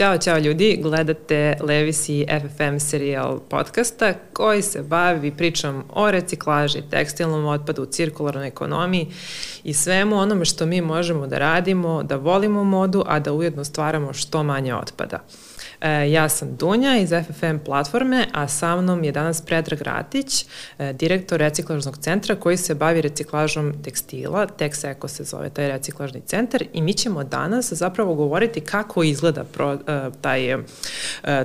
Ćao, čao ljudi, gledate Levisi FFM serijal podcasta koji se bavi pričom o reciklaži, tekstilnom otpadu, cirkularnoj ekonomiji i svemu onome što mi možemo da radimo, da volimo modu, a da ujedno stvaramo što manje otpada. E, ja sam Dunja iz FFM platforme, a sa mnom je danas Predrag Ratić, e, direktor reciklažnog centra koji se bavi reciklažom tekstila, Texeco se zove taj reciklažni centar i mi ćemo danas zapravo govoriti kako izgleda pro, e, taj,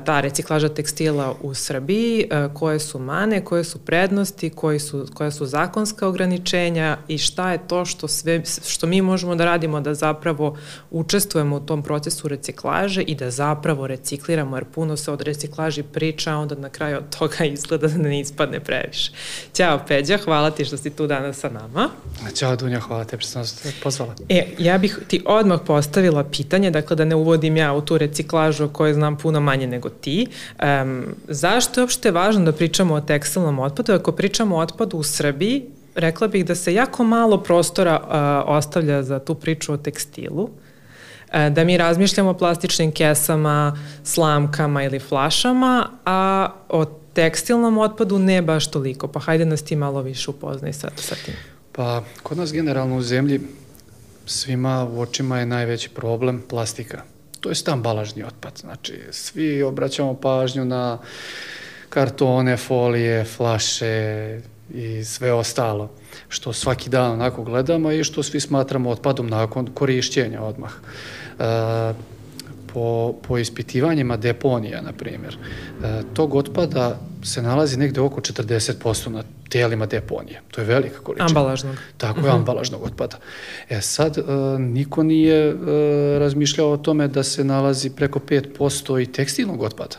ta reciklaža tekstila u Srbiji, koje su mane, koje su prednosti, koji su, koja su zakonska ograničenja i šta je to što, sve, što mi možemo da radimo da zapravo učestvujemo u tom procesu reciklaže i da zapravo reciklažemo recikliramo, jer puno se od reciklaži priča, a onda na kraju od toga izgleda da ne ispadne previše. Ćao Peđa, hvala ti što si tu danas sa nama. Ćao Dunja, hvala te što nas pozvala. E, ja bih ti odmah postavila pitanje, dakle da ne uvodim ja u tu reciklažu koje znam puno manje nego ti. Um, zašto je uopšte važno da pričamo o tekstilnom otpadu? Ako pričamo o otpadu u Srbiji, rekla bih da se jako malo prostora uh, ostavlja za tu priču o tekstilu. E, da mi razmišljamo o plastičnim kesama, slamkama ili flašama, a o tekstilnom otpadu ne baš toliko. Pa hajde nas ti malo više upoznaj sa, sa tim. Pa kod nas generalno u zemlji svima u očima je najveći problem plastika. To je ambalažni otpad. Znači, svi obraćamo pažnju na kartone, folije, flaše i sve ostalo, što svaki dan onako gledamo i što svi smatramo otpadom nakon korišćenja odmah. E, po, po ispitivanjima deponija, na primjer, e, tog otpada se nalazi negde oko 40% na telima deponije. To je velika količina. Ambalažnog. Tako je, uh mhm. -huh. ambalažnog otpada. E sad, e, niko nije e, razmišljao o tome da se nalazi preko 5% i tekstilnog otpada.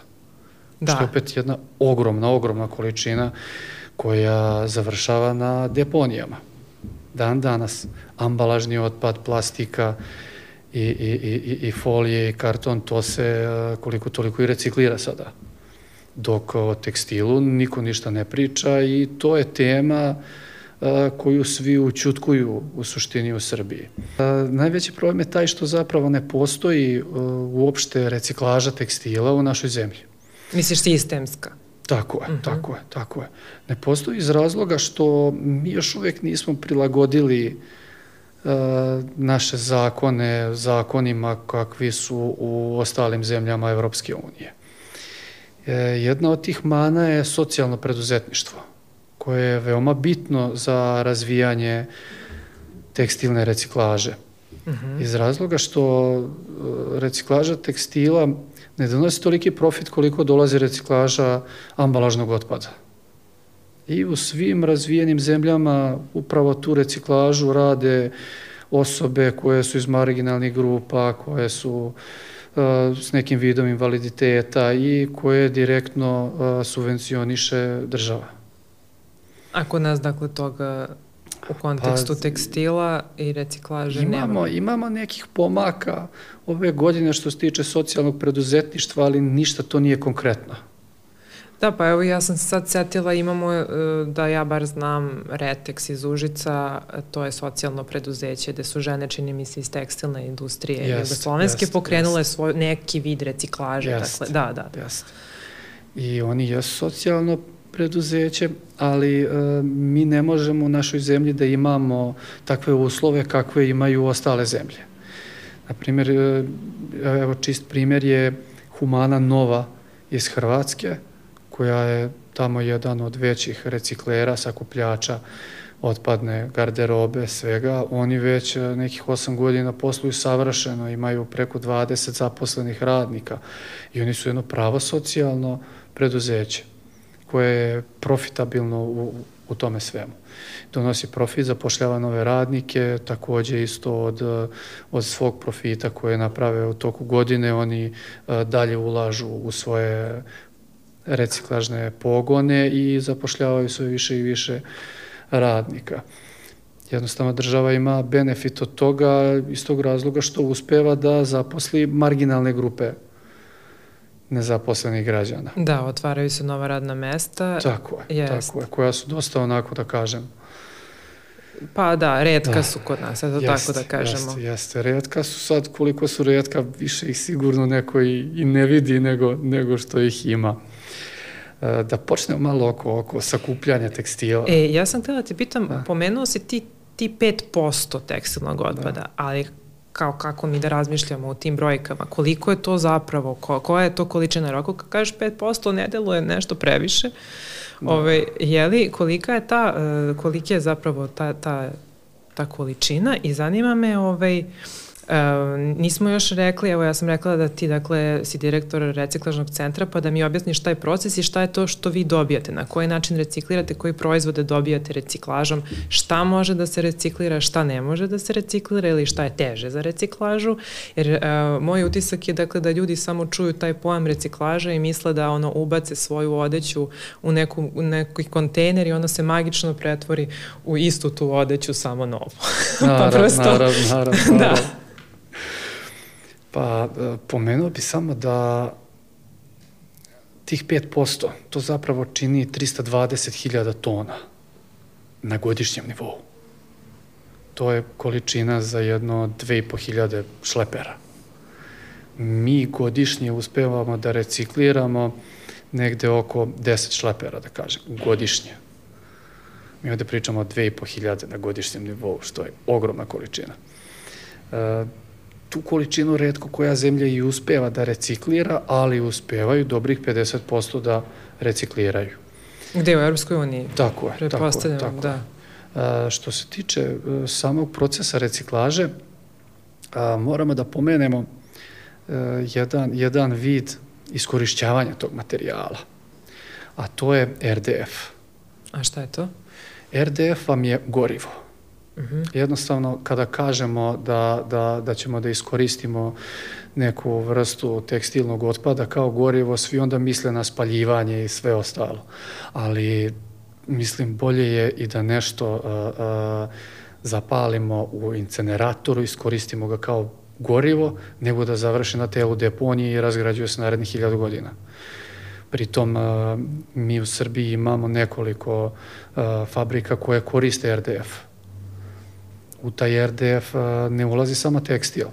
Da. Što je opet jedna ogromna, ogromna količina koja završava na deponijama. Dan danas, ambalažni otpad, plastika, i, i, i, i folije i karton, to se e, koliko toliko i reciklira sada. Dok o tekstilu niko ništa ne priča i to je tema e, koju svi učutkuju u suštini u Srbiji. E, najveći problem je taj što zapravo ne postoji uopšte reciklaža tekstila u našoj zemlji. Misliš sistemska? Tako je, uh mhm. -huh. tako je, tako je. Ne postoji iz razloga što mi još uvek nismo prilagodili uh, naše zakone zakonima kakvi su u ostalim zemljama Evropske unije. E, jedna od tih mana je socijalno preduzetništvo, koje je veoma bitno za razvijanje tekstilne reciklaže. Uh mhm. -huh. Iz razloga što e, reciklaža tekstila ne donosi toliki profit koliko dolazi reciklaža ambalažnog otpada. I u svim razvijenim zemljama upravo tu reciklažu rade osobe koje su iz marginalnih grupa, koje su uh, s nekim vidom invaliditeta i koje direktno uh, subvencioniše država. A kod nas, dakle, toga u kontekstu pa, tekstila i reciklaže imamo, nema? Imamo nekih pomaka ove godine što se tiče socijalnog preduzetništva, ali ništa to nije konkretno. Da, pa evo ja sam se sad setila, imamo, e, da ja bar znam, Retex iz Užica, to je socijalno preduzeće gde su žene, čini mi se, iz tekstilne industrije jest, Jugoslovenske jest, pokrenule jest. svoj neki vid reciklaže. Jest, dakle, da, da. da. Jest. I oni jesu socijalno preduzeće, ali e, mi ne možemo u našoj zemlji da imamo takve uslove kakve imaju ostale zemlje. Naprimjer, e, evo čist primjer je Humana Nova iz Hrvatske, koja je tamo jedan od većih reciklera, sakupljača otpadne garderobe, svega. Oni već e, nekih 8 godina posluju savršeno, imaju preko 20 zaposlenih radnika i oni su jedno pravo socijalno preduzeće koje je profitabilno u, u tome svemu. Donosi profit, zapošljava nove radnike, takođe isto od, od svog profita koje naprave u toku godine, oni e, dalje ulažu u svoje reciklažne pogone i zapošljavaju sve više i više radnika. Jednostavno država ima benefit od toga iz tog razloga što uspeva da zaposli marginalne grupe nezaposlenih građana. Da, otvaraju se nova radna mesta. Tako je, Jest. tako je, koja su dosta onako da kažem Pa da, redka da. su kod nas, eto jest, tako da kažemo. Jeste, jeste, redka su sad, koliko su redka, više ih sigurno neko i, i ne vidi nego, nego što ih ima. E, da počnemo malo oko, oko sakupljanja tekstila. E, ja sam htela da te pitam, da. pomenuo si ti, ti 5% tekstilnog otpada, da. ali kao kako mi da razmišljamo o tim brojkama, koliko je to zapravo, ko, koja je to količina, jer ako kažeš 5% ne deluje nešto previše, da. ove, je li, kolika je ta, uh, koliki je zapravo ta, ta, ta količina? I zanima me ovaj, uh, Uh, nismo još rekli, evo ja sam rekla da ti dakle si direktor reciklažnog centra pa da mi objasniš šta je proces i šta je to što vi dobijate, na koji način reciklirate, koji proizvode dobijate reciklažom, šta može da se reciklira, šta ne može da se reciklira ili šta je teže za reciklažu, jer uh, moj utisak je dakle da ljudi samo čuju taj pojam reciklaža i misle da ono ubace svoju odeću u, neku, u neki kontejner i ona se magično pretvori u istu tu odeću samo novu. Naravno, pa prosto, naravno, naravno, naravno. da. Pa e, pomenuo bi samo da tih 5% to zapravo čini 320.000 tona na godišnjem nivou. To je količina za jedno 2500 šlepera. Mi godišnje uspevamo da recikliramo negde oko 10 šlepera, da kažem, godišnje. Mi ovde pričamo o 2500 na godišnjem nivou, što je ogromna količina. E, tu količinu redko koja zemlja i uspeva da reciklira, ali uspevaju dobrih 50% da recikliraju. Gde u Europskoj uniji? Tako je, tako, tako. Da. A, što se tiče e, samog procesa reciklaže, a, moramo da pomenemo a, e, jedan, jedan vid iskorišćavanja tog materijala, a to je RDF. A šta je to? RDF vam je gorivo. Mhm. Jednostavno, kada kažemo da, da, da ćemo da iskoristimo neku vrstu tekstilnog otpada kao gorivo, svi onda misle na spaljivanje i sve ostalo. Ali, mislim, bolje je i da nešto uh, uh, zapalimo u inceneratoru, iskoristimo ga kao gorivo, nego da završi na telu deponije i razgrađuje se narednih hiljadu godina. Pritom, uh, mi u Srbiji imamo nekoliko fabrika koje koriste RDF u taj RDF ne ulazi samo tekstil.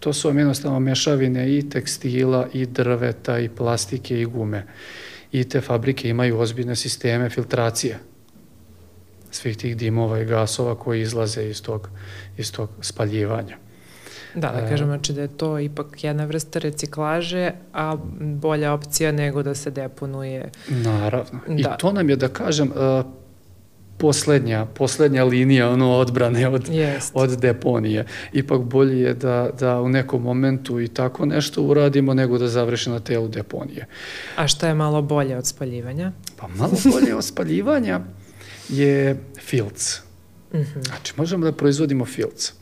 To su vam jednostavno mešavine i tekstila, i drveta, i plastike, i gume. I te fabrike imaju ozbiljne sisteme filtracije svih tih dimova i gasova koji izlaze iz tog, iz tog spaljivanja. Da, da kažem, znači da je to ipak jedna vrsta reciklaže, a bolja opcija nego da se deponuje. Naravno. Da. I to nam je, da kažem, poslednja, poslednja linija ono odbrane od, Jest. od deponije. Ipak bolje je da, da u nekom momentu i tako nešto uradimo nego da završi na telu deponije. A šta je malo bolje od spaljivanja? Pa malo bolje od spaljivanja je filc. Mm -hmm. Znači, možemo da proizvodimo filc.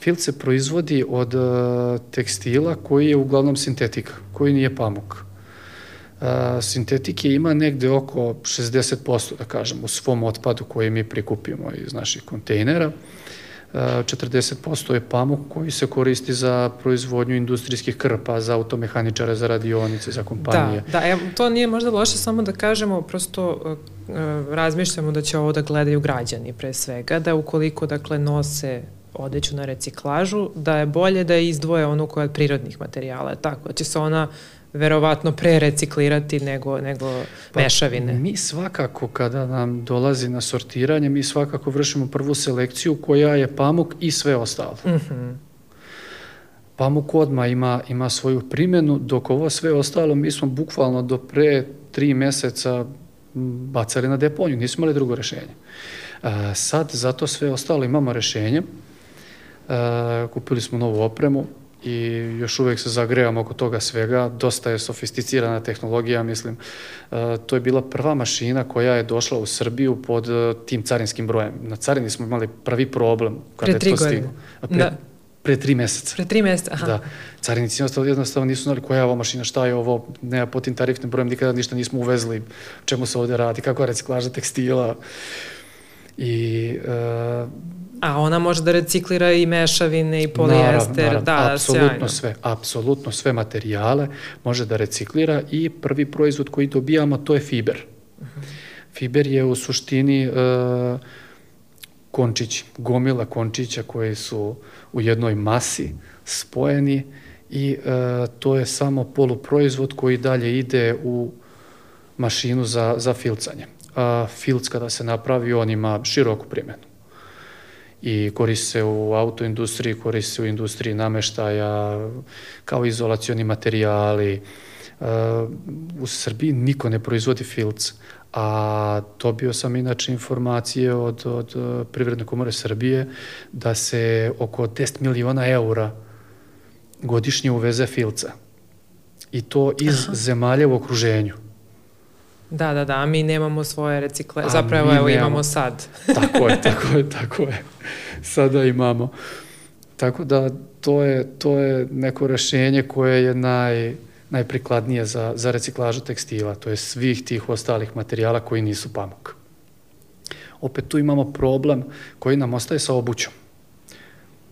Filc se proizvodi od uh, tekstila koji je uglavnom sintetika, koji nije pamuk sintetike ima negde oko 60%, da kažem, u svom otpadu koji mi prikupimo iz naših kontejnera. 40% je pamuk koji se koristi za proizvodnju industrijskih krpa, za automehaničare, za radionice, za kompanije. Da, da evo, to nije možda loše samo da kažemo, prosto uh, razmišljamo da će ovo da gledaju građani pre svega, da ukoliko dakle nose odeću na reciklažu, da je bolje da izdvoje onu koja od prirodnih materijala, tako da će se ona verovatno pre reciklirati nego, nego pa, mešavine. Mi svakako kada nam dolazi na sortiranje, mi svakako vršimo prvu selekciju koja je pamuk i sve ostalo. Mm -hmm. Pamuk odma ima, ima svoju primjenu, dok ovo sve ostalo mi smo bukvalno do pre tri meseca bacali na deponiju, nismo imali drugo rešenje. A, sad, zato sve ostalo imamo rešenje. A, kupili smo novu opremu, i još uvek se zagrevamo oko toga svega. Dosta je sofisticirana tehnologija, mislim. E, to je bila prva mašina koja je došla u Srbiju pod e, tim carinskim brojem. Na carini smo imali prvi problem kada pre je to stiglo. Pre, da. pre tri meseca. Pre tri meseca, aha. Da. Carinici jednostavno nisu znali koja je ovo mašina, šta je ovo, nema po tim tarifnim brojem, nikada ništa nismo uvezli, čemu se ovde radi, kako je reciklaža tekstila. I uh, A ona može da reciklira i mešavine i polijester, naravno, naravno, da, apsolutno sjajno. sve, apsolutno sve materijale može da reciklira i prvi proizvod koji dobijamo to je fiber. Uh -huh. Fiber je u suštini uh, končići, gomila končića koji su u jednoj masi spojeni i e, to je samo poluproizvod koji dalje ide u mašinu za, za filcanje. A filc kada se napravi, on ima široku primjenu i koristi se u autoindustriji, koristi se u industriji nameštaja, kao izolacioni materijali. E, u Srbiji niko ne proizvodi filc, a dobio sam inače informacije od, od Privredne komore Srbije da se oko 10 miliona eura godišnje uveze filca. I to iz Aha. zemalja u okruženju. Da, da, da, mi nemamo svoje recikle, a zapravo evo nemamo. imamo sad. tako je, tako je, tako je. Sada imamo. Tako da to je, to je neko rešenje koje je naj, najprikladnije za, za reciklažu tekstila, to je svih tih ostalih materijala koji nisu pamuk. Opet tu imamo problem koji nam ostaje sa obućom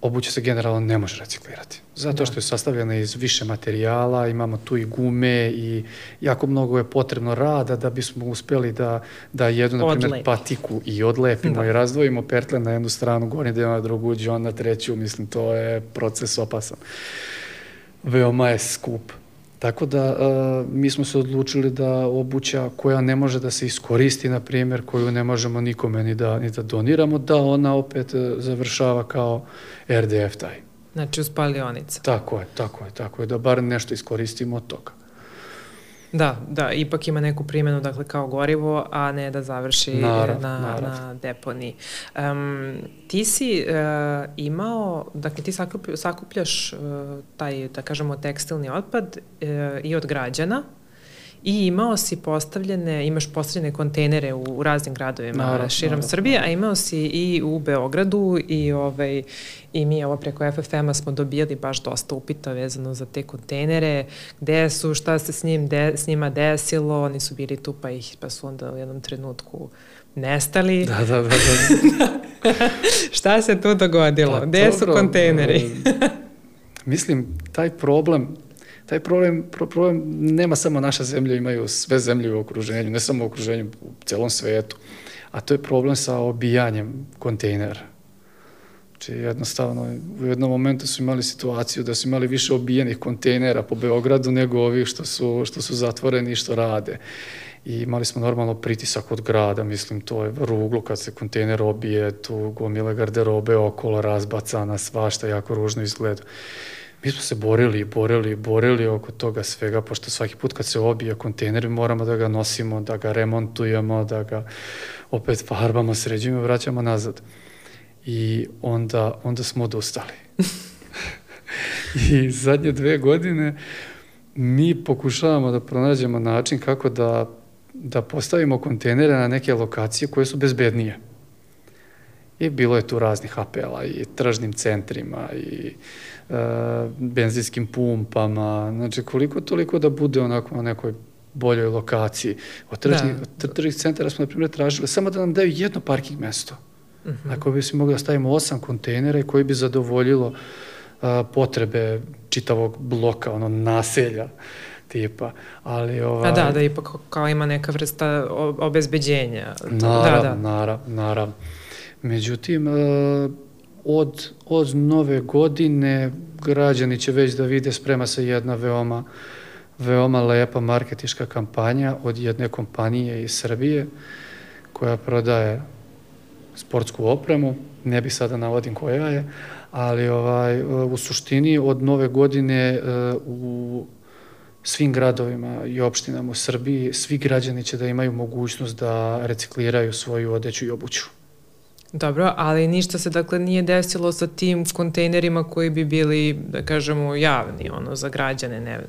obuća se generalno ne može reciklirati. Zato da. što je sastavljena iz više materijala, imamo tu i gume i jako mnogo je potrebno rada da bismo uspeli da, da jednu, na primjer, patiku i odlepimo da. i razdvojimo pertle na jednu stranu, gornji deo na drugu, džon na treću, mislim, to je proces opasan. Veoma je skup. Tako da uh, mi smo se odlučili da obuća koja ne može da se iskoristi, na primjer, koju ne možemo nikome ni da, ni da doniramo, da ona opet uh, završava kao RDF taj. Znači u spalionica. Tako je, tako je, tako je, da bar nešto iskoristimo od toga. Da, da, ipak ima neku primjenu, dakle, kao gorivo, a ne da završi narav, na, narav. na deponiji. Um, ti si uh, imao, dakle, ti sakupljaš, sakupljaš uh, taj, da kažemo, tekstilni otpad uh, i od građana, i imao si postavljene, imaš postavljene kontejnere u, u raznim gradovima naravno, širom naravno. Srbije, a imao si i u Beogradu i, ovaj, i mi ovo preko FFM-a smo dobijali baš dosta upita vezano za te kontejnere, gde su, šta se s, njim de, s njima desilo, oni su bili tu pa, ih, pa su onda u jednom trenutku nestali. Da, da, da. da. šta se tu dogodilo? Pa, gde su kontejneri? mislim, taj problem taj problem, problem nema samo naša zemlja, imaju sve zemlje u okruženju, ne samo u okruženju, u celom svetu. A to je problem sa obijanjem kontejnera. Znači, jednostavno, u jednom momentu su imali situaciju da su imali više obijenih kontejnera po Beogradu nego ovih što su, što su zatvoreni i što rade. I imali smo normalno pritisak od grada, mislim, to je ruglo kad se kontejner obije, tu gomile garderobe okolo razbacana, svašta jako ružno izgleda mi smo se borili, borili, borili oko toga svega, pošto svaki put kad se obije kontejner moramo da ga nosimo, da ga remontujemo, da ga opet farbamo, sređujemo, vraćamo nazad. I onda, onda smo odustali. I zadnje dve godine mi pokušavamo da pronađemo način kako da, da postavimo kontejnere na neke lokacije koje su bezbednije. I bilo je tu raznih apela i tržnim centrima i e, benzinskim pumpama, znači koliko toliko da bude onako na nekoj boljoj lokaciji. Od tržnih, da. od tržnih centara smo, na primjer, tražili samo da nam daju jedno parking mesto. Uh -huh. Ako bi se mogli da stavimo osam kontejnera koji bi zadovoljilo a, potrebe čitavog bloka, ono, naselja tipa, ali ovaj... A da, da ipak kao ima neka vrsta obezbeđenja. Naravno, da, da. naravno, naravno. Međutim, e, od, od nove godine građani će već da vide sprema se jedna veoma, veoma lepa marketiška kampanja od jedne kompanije iz Srbije koja prodaje sportsku opremu, ne bih sada navodim koja je, ali ovaj, u suštini od nove godine e, u svim gradovima i opštinama u Srbiji svi građani će da imaju mogućnost da recikliraju svoju odeću i obuću. Dobro, ali ništa se dakle nije desilo sa tim kontejnerima koji bi bili, da kažemo, javni, ono, za građane, ne...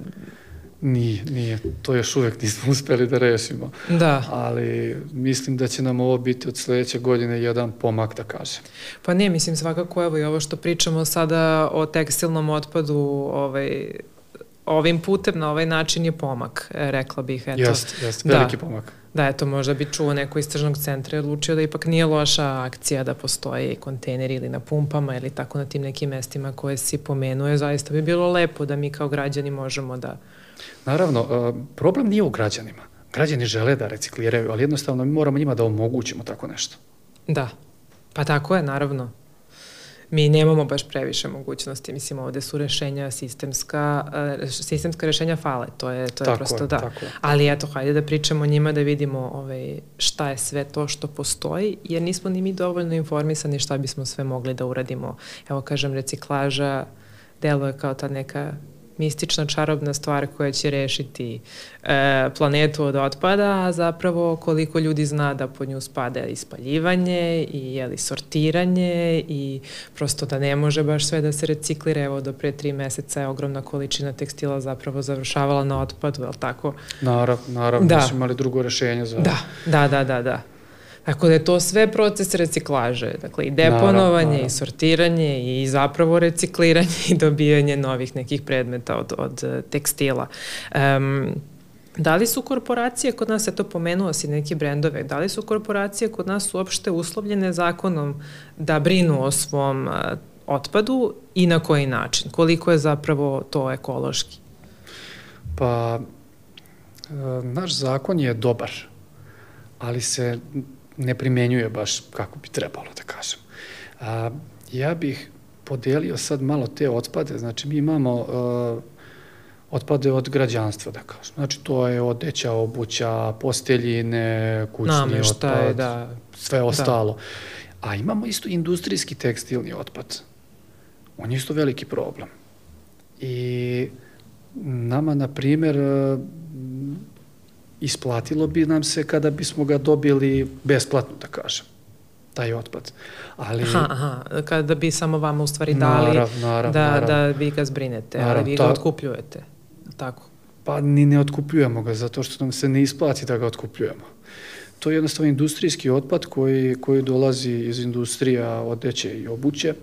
Nije, nije. To još uvek nismo uspeli da rešimo. Da. Ali mislim da će nam ovo biti od sledeće godine jedan pomak, da kažem. Pa ne, mislim svakako, evo i ovo što pričamo sada o tekstilnom otpadu, ovaj, ovim putem na ovaj način je pomak, rekla bih. Eto. Jeste, jeste, veliki da. pomak. Da, eto, možda bi čuo neko istražnog centra i odlučio da ipak nije loša akcija da postoje kontejneri ili na pumpama ili tako na tim nekim mestima koje si pomenuje. Zaista bi bilo lepo da mi kao građani možemo da... Naravno, problem nije u građanima. Građani žele da recikliraju, ali jednostavno mi moramo njima da omogućimo tako nešto. Da, Pa tako je, naravno mi nemamo baš previše mogućnosti, mislim ovde su rešenja sistemska, uh, sistemska rešenja fale, to je, to je tako prosto je, da. Tako je. Ali eto, hajde da pričamo o njima, da vidimo ovaj, šta je sve to što postoji, jer nismo ni mi dovoljno informisani šta bismo sve mogli da uradimo. Evo kažem, reciklaža deluje kao ta neka mistična čarobna stvar koja će rešiti e, planetu od otpada, a zapravo koliko ljudi zna da pod nju spada ispaljivanje i jeli, sortiranje i prosto da ne može baš sve da se reciklira. Evo do pre tri meseca je ogromna količina tekstila zapravo završavala na otpadu, je li tako? Naravno, naravno, da. su imali drugo rešenje za... Da, da, da, da, da. Tako da je to sve proces reciklaže, dakle i deponovanje, naravno, naravno. i sortiranje i zapravo recikliranje i dobijanje novih nekih predmeta od, od eh, tekstila. Um, Da li su korporacije kod nas, eto pomenuo si neki brendove, da li su korporacije kod nas uopšte uslovljene zakonom da brinu o svom uh, otpadu i na koji način? Koliko je zapravo to ekološki? Pa, uh, naš zakon je dobar, ali se ne primenjuje baš kako bi trebalo da kažem. A, ja bih podelio sad malo te otpade, znači mi imamo uh, otpade od građanstva, da kažem. Znači to je odeća, obuća, posteljine, kućni Nameštaj, otpad, da. sve da. ostalo. Da. A imamo isto industrijski tekstilni otpad. On je isto veliki problem. I nama, na primer, isplatilo bi nam se kada bismo ga dobili besplatno, da kažem taj otpad. Ali, aha, aha, kada bi samo vama u stvari dali narav, narav, da, narav. da vi ga zbrinete, narav, ali vi ta, ga otkupljujete, tako? Pa ni ne otkupljujemo ga, zato što nam se ne isplati da ga otkupljujemo. To je jednostavno industrijski otpad koji, koji dolazi iz industrija odeće i obuće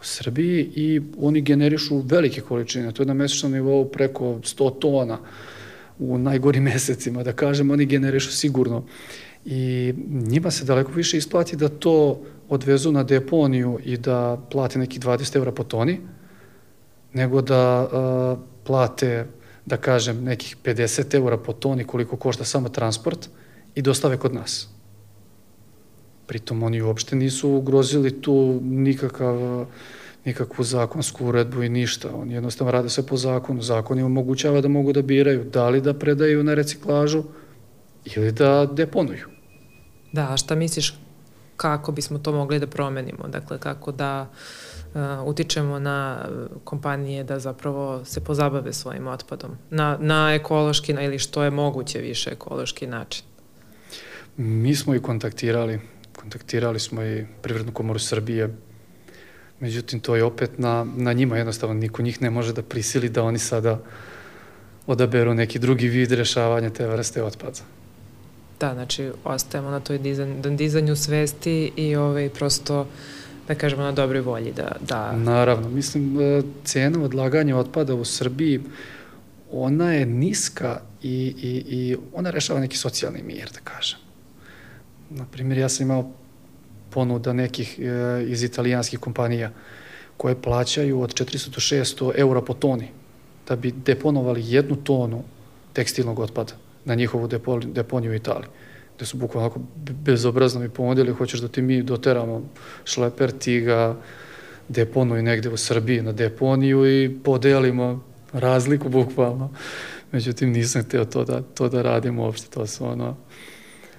u Srbiji i oni generišu velike količine, to je na mesečnom nivou preko 100 tona uh, u najgorim mesecima, da kažem, oni generišu sigurno. I njima se daleko više isplati da to odvezu na deponiju i da plate neki 20 evra po toni, nego da uh, plate, da kažem, nekih 50 evra po toni koliko košta samo transport i dostave kod nas. Pritom oni uopšte nisu ugrozili tu nikakav nikakvu zakonsku uredbu i ništa. Oni jednostavno rade sve po zakonu. Zakon im omogućava da mogu da biraju da li da predaju na reciklažu ili da deponuju. Da, a šta misliš kako bismo to mogli da promenimo? Dakle, kako da uh, utičemo na kompanije da zapravo se pozabave svojim otpadom na, na ekološki na, ili što je moguće više ekološki način? Mi smo i kontaktirali, kontaktirali smo i Privrednu komoru Srbije, Međutim, to je opet na, na njima jednostavno. Niko njih ne može da prisili da oni sada odaberu neki drugi vid rešavanja te vrste otpada. Da, znači ostajemo na toj dizanj, dizanju svesti i ovaj, prosto da kažemo na dobroj volji da, da... Naravno, mislim e, cena odlaganja otpada u Srbiji ona je niska i, i, i ona rešava neki socijalni mir, da kažem. Naprimjer, ja sam imao ponuda nekih e, iz italijanskih kompanija koje plaćaju od 400 do 600 eura po toni da bi deponovali jednu tonu tekstilnog otpada na njihovu deponiju u Italiji gde su bukvalno onako bezobrazno mi ponudili, hoćeš da ti mi doteramo šleper, ti ga deponuj negde u Srbiji na deponiju i podelimo razliku bukvalno. Međutim, nisam hteo to da, to da radim uopšte, to su ono,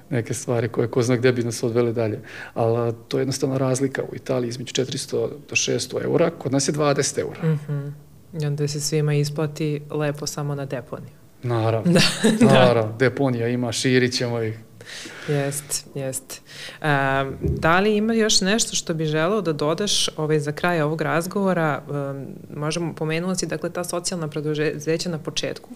neke stvari koje ko zna gde bi nas odvele dalje. Ali to je jednostavno razlika u Italiji između 400 do 600 eura, kod nas je 20 eura. Mm -hmm. I onda se svima isplati lepo samo na deponiju. Naravno, da, naravno, da. deponija ima, širit ćemo ih. Jest, jest. Um, da li ima još nešto što bi želeo da dodaš ovaj, za kraj ovog razgovora? Um, možemo pomenuti, dakle, ta socijalna preduzeća na početku.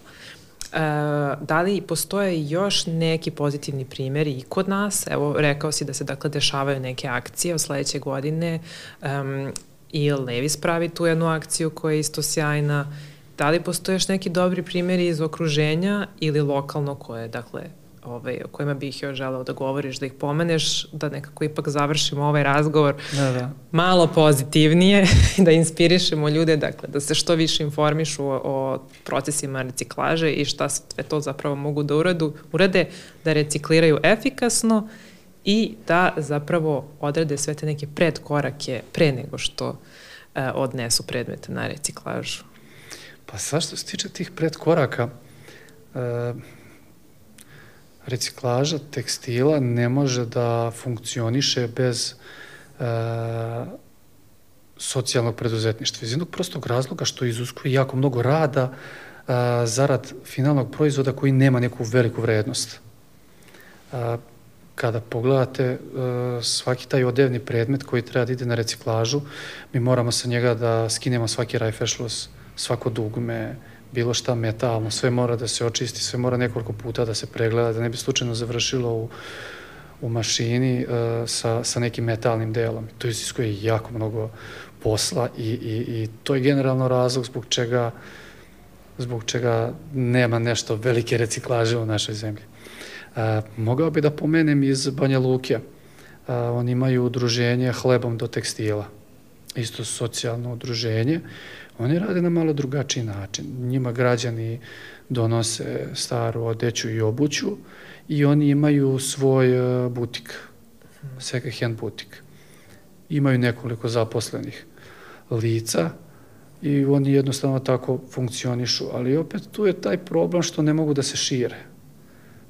Da li postoje još neki pozitivni primjeri i kod nas? Evo, rekao si da se dakle dešavaju neke akcije od sledeće godine um, i Levis pravi tu jednu akciju koja je isto sjajna. Da li postoje još neki dobri primjeri iz okruženja ili lokalno koje, dakle, ovaj, o kojima bih još želeo da govoriš, da ih pomeneš, da nekako ipak završimo ovaj razgovor da, da. malo pozitivnije, da inspirišemo ljude, dakle, da se što više informišu o, o procesima reciklaže i šta sve to zapravo mogu da uradu, urade, da recikliraju efikasno i da zapravo odrade sve te neke predkorake pre nego što e, odnesu predmete na reciklažu. Pa sa što se tiče tih predkoraka, e, reciklaža tekstila ne može da funkcioniše bez e, socijalnog preduzetništva. Iz jednog prostog razloga što izuskuje jako mnogo rada a, zarad finalnog proizvoda koji nema neku veliku vrednost. A, kada pogledate a, svaki taj odevni predmet koji treba da ide na reciklažu, mi moramo sa njega da skinemo svaki rajfešlos, svako dugme, bilo šta metalno, sve mora da se očisti, sve mora nekoliko puta da se pregleda, da ne bi slučajno završilo u, u mašini uh, sa, sa nekim metalnim delom. To iziskuje jako mnogo posla i, i, i to je generalno razlog zbog čega zbog čega nema nešto velike reciklaže u našoj zemlji. A, mogao bi da pomenem iz Banja Luke. A, oni imaju udruženje hlebom do tekstila. Isto socijalno udruženje. Oni rade na malo drugačiji način. Njima građani donose staru odeću i obuću i oni imaju svoj butik, second hand butik. Imaju nekoliko zaposlenih lica i oni jednostavno tako funkcionišu, ali opet tu je taj problem što ne mogu da se šire.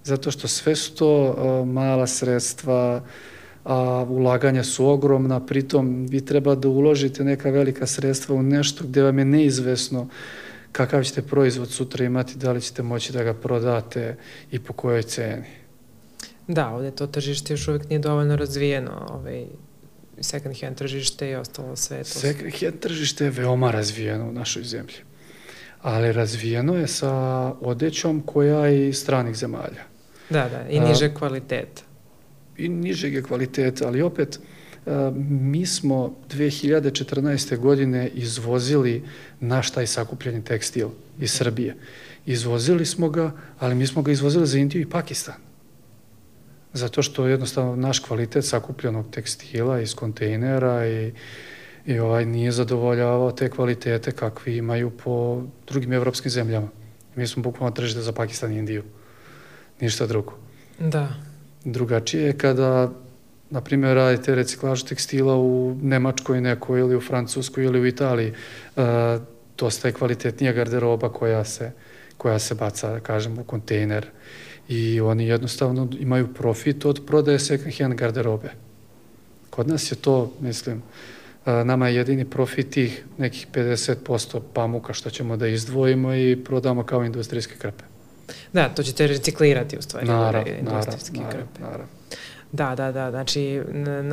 Zato što sve su to uh, mala sredstva, a ulaganja su ogromna, pritom vi treba da uložite neka velika sredstva u nešto gde vam je neizvesno kakav ćete proizvod sutra imati, da li ćete moći da ga prodate i po kojoj ceni. Da, ovde to tržište još uvek nije dovoljno razvijeno. Ovaj, second hand tržište i ostalo sve to. Second hand tržište je veoma razvijeno u našoj zemlji, ali razvijeno je sa odećom koja je iz stranih zemalja. Da, da, i niže kvaliteta. I nižeg je kvaliteta, ali opet mi smo 2014. godine izvozili naš taj sakupljeni tekstil iz Srbije. Izvozili smo ga, ali mi smo ga izvozili za Indiju i Pakistan zato što jednostavno naš kvalitet sakupljenog tekstila iz kontejnera i, i ovaj nije zadovoljavao te kvalitete kakvi imaju po drugim evropskim zemljama. Mi smo bukvalno tržište za Pakistan i Indiju. Ništa drugo. Da. Drugačije je kada na primjer, radite reciklažu tekstila u Nemačkoj nekoj ili u Francuskoj ili u Italiji, uh, dosta je kvalitetnija garderoba koja se, koja se baca, da kažem, u kontejner i oni jednostavno imaju profit od prodaje second hand garderobe. Kod nas je to, mislim, nama je jedini profit tih nekih 50% pamuka što ćemo da izdvojimo i prodamo kao industrijske krpe. Da, to ćete reciklirati u stvari. Naravno, naravno, krpe. naravno. Da, da, da, znači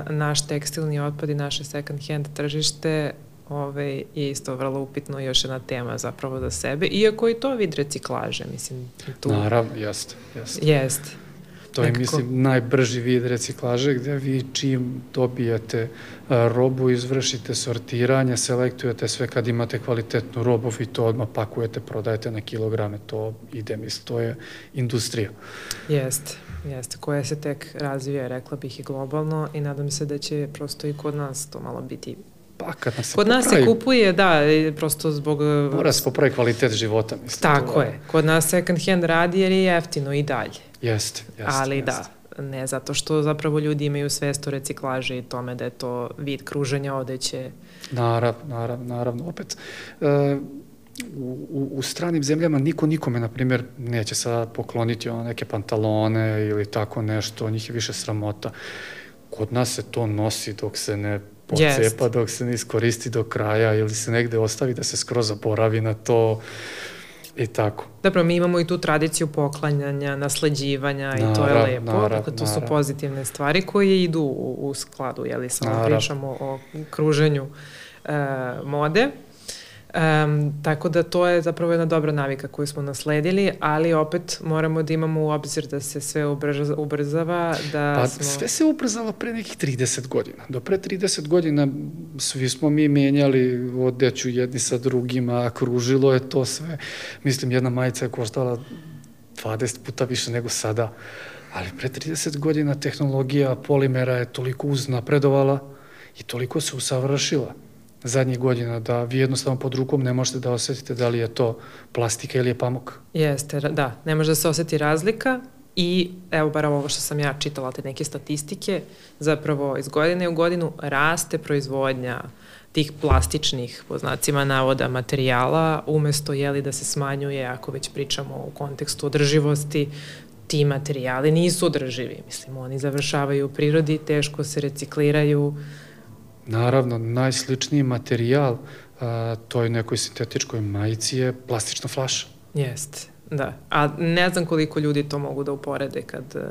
naš tekstilni otpad i naše second hand tržište ovaj, je isto vrlo upitno još jedna tema zapravo za sebe, iako i to vid reciklaže, mislim. Tu... Naravno, jeste. Jeste. Jeste. To je, mislim, najbrži vid reciklaže gde vi čim dobijete robu, izvršite sortiranje, selektujete sve kad imate kvalitetnu robu, vi to odmah pakujete, prodajete na kilograme, to ide, mislim, to je industrija. Jeste, jeste, koja se tek razvija, rekla bih i globalno i nadam se da će prosto i kod nas to malo biti Pa kad nas Kod nas se kupuje, da, prosto zbog... Mora se popravi kvalitet života, mislim. Tako to, je. Kod nas second hand radi jer je jeftino i dalje. Jeste, jeste. Ali jest. da, ne zato što zapravo ljudi imaju svest o reciklaži i tome da je to vid kruženja odeće. Naravno, naravno, naravno. Opet, uh, u, u stranim zemljama niko nikome, na primjer, neće sad pokloniti ono neke pantalone ili tako nešto, njih je više sramota. Kod nas se to nosi dok se ne pocepa yes. dok se ne iskoristi do kraja ili se negde ostavi da se skroz zaboravi na to i tako. Dobro, mi imamo i tu tradiciju poklanjanja, nasleđivanja i to je lepo. Narav, dakle, to narav. su pozitivne stvari koje idu u, u skladu, jeli, samo pričamo o kruženju e, mode. Um, tako da to je zapravo jedna dobra navika koju smo nasledili, ali opet moramo da imamo u obzir da se sve ubrza, ubrzava. Da pa smo... sve se ubrzalo pre nekih 30 godina. Do pre 30 godina svi smo mi menjali odeću jedni sa drugima, kružilo je to sve. Mislim, jedna majica je koštala 20 puta više nego sada. Ali pre 30 godina tehnologija polimera je toliko uznapredovala i toliko se usavršila zadnjih godina, da vi jednostavno pod rukom ne možete da osetite da li je to plastika ili je pamuk. Jeste, da, ne može da se oseti razlika I evo bar ovo što sam ja čitala te neke statistike, zapravo iz godine u godinu raste proizvodnja tih plastičnih, po znacima navoda, materijala, umesto jeli da se smanjuje, ako već pričamo u kontekstu održivosti, ti materijali nisu održivi. Mislim, oni završavaju u prirodi, teško se recikliraju. Naravno, najsličniji materijal a, toj nekoj sintetičkoj majici je plastična flaša. Jeste. Da, a ne znam koliko ljudi to mogu da uporede kad uh,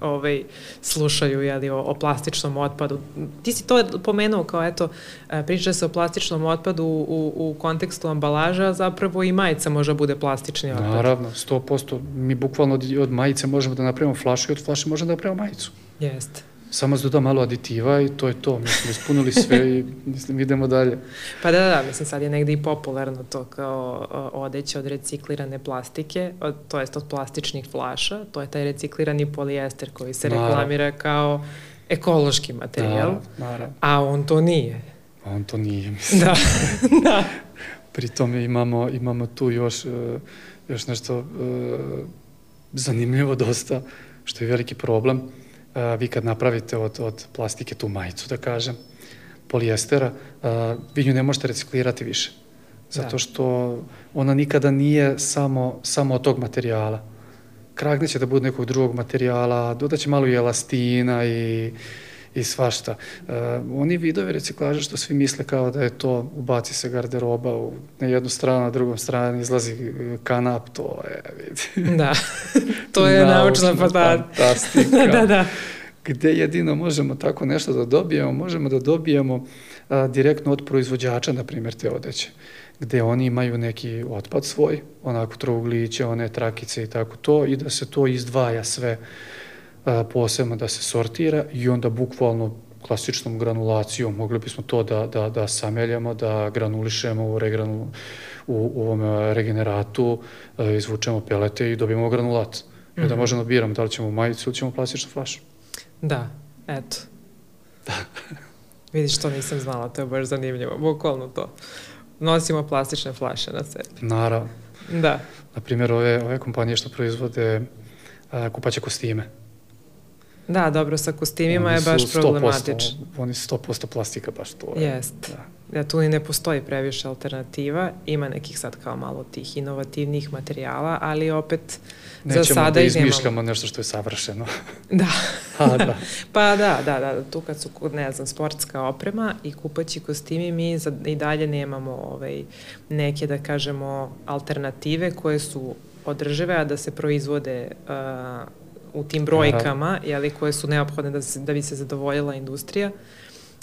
ovaj, slušaju jeli, o, o plastičnom otpadu. Ti si to pomenuo kao, eto, e, priča se o plastičnom otpadu u, u kontekstu ambalaža, zapravo i majica može da bude plastični otpad. Naravno, 100%. Mi bukvalno od, od majice možemo da napravimo flašu i od flaše možemo da napravimo majicu. Jeste samo se doda malo aditiva i to je to. Mi smo ispunili sve i mislim idemo dalje. Pa da, da, da, mislim sad je negde i popularno to kao odeće od reciklirane plastike, od, to jest od plastičnih flaša, to je taj reciklirani polijester koji se naravno. reklamira kao ekološki materijal, naravno, naravno. a on to nije. A on to nije, mislim. Da, da. Pri tome imamo, imamo tu još, e, još nešto uh, zanimljivo dosta, što je veliki problem vi kad napravite od, od plastike tu majicu, da kažem, polijestera, vi nju ne možete reciklirati više. Zato da. što ona nikada nije samo, samo od tog materijala. Kragne će da bude nekog drugog materijala, dodaće malo i elastina i i svašta. Uh, oni vidovi reciklaže što svi misle kao da je to, ubaci se garderoba u, na jednu stranu, na drugom stranu izlazi e, kanap, to je, vidi. Da, to je naučna fantastika. da, da. Gde jedino možemo tako nešto da dobijemo? Možemo da dobijemo a, direktno od proizvođača, na primjer, te odeće gde oni imaju neki otpad svoj, onako trougliće, one trakice i tako to, i da se to izdvaja sve posebno da se sortira i onda bukvalno klasičnom granulacijom mogli bismo to da, da, da sameljamo, da granulišemo u, regranu, u, u ovom regeneratu, izvučemo pelete i dobijemo granulat. Mm -hmm. I da možemo da biramo da li ćemo majicu ili ćemo plastičnu flašu. Da, eto. Da. Vidiš, to nisam znala, to je baš zanimljivo, bukvalno to. Nosimo plastične flaše na sebi. Naravno. Da. Naprimjer, ove, ove kompanije što proizvode a, kupaće kostime Da, dobro, sa kostimima je baš problematično. Oni su 100% plastika, baš to je. Jest. Da. Ja, tu i ne postoji previše alternativa, ima nekih sad kao malo tih inovativnih materijala, ali opet Nećemo za sada da izmišljamo nešto što je savršeno. Da. A, da. pa da, da, da, tu kad su, ne znam, sportska oprema i kupaći kostimi, mi za, i dalje nemamo ovaj, neke, da kažemo, alternative koje su održive, a da se proizvode uh, u tim brojkama, jeli, koje su neophodne da, da bi se zadovoljila industrija.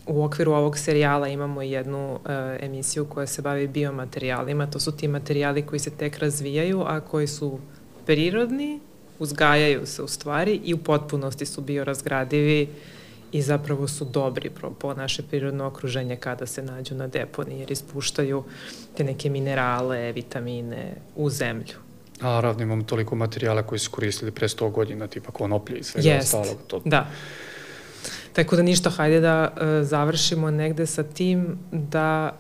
U okviru ovog serijala imamo jednu uh, emisiju koja se bavi biomaterijalima. To su ti materijali koji se tek razvijaju, a koji su prirodni, uzgajaju se u stvari i u potpunosti su biorazgradivi i zapravo su dobri po, po naše prirodno okruženje kada se nađu na deponiji jer ispuštaju te neke minerale, vitamine u zemlju. Naravno, imamo toliko materijala koji su koristili pre 100 godina, tipa konoplje i svega Jest, ostalog. To... da. Tako da ništa, hajde da uh, završimo negde sa tim da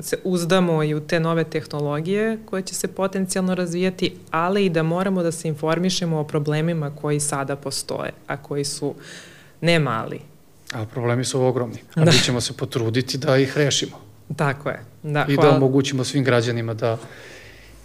se uzdamo i u te nove tehnologije koje će se potencijalno razvijati, ali i da moramo da se informišemo o problemima koji sada postoje, a koji su ne mali. A problemi su ogromni, a da. mi ćemo se potruditi da ih rešimo. Tako je. Da, I da hvala. da omogućimo svim građanima da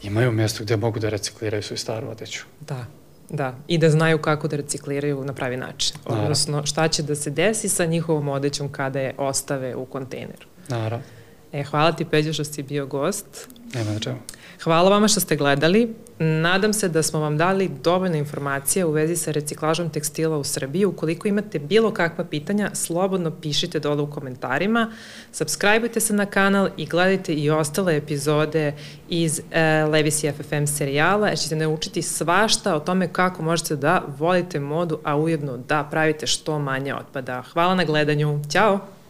imaju mesto gde mogu da recikliraju svoju staru odeću. Da, da. I da znaju kako da recikliraju na pravi način. Odnosno, šta će da se desi sa njihovom odećom kada je ostave u kontejneru. Naravno. E, hvala ti, Peđo, što si bio gost. Nema na čemu. Hvala vama što ste gledali. Nadam se da smo vam dali dovoljno informacija u vezi sa reciklažom tekstila u Srbiji. Ukoliko imate bilo kakva pitanja, slobodno pišite dole u komentarima. Subscribeujte se na kanal i gledajte i ostale epizode iz uh, Levis FFM serijala, jer ćete naučiti svašta o tome kako možete da volite modu, a ujedno da pravite što manje otpada. Hvala na gledanju. Ćao!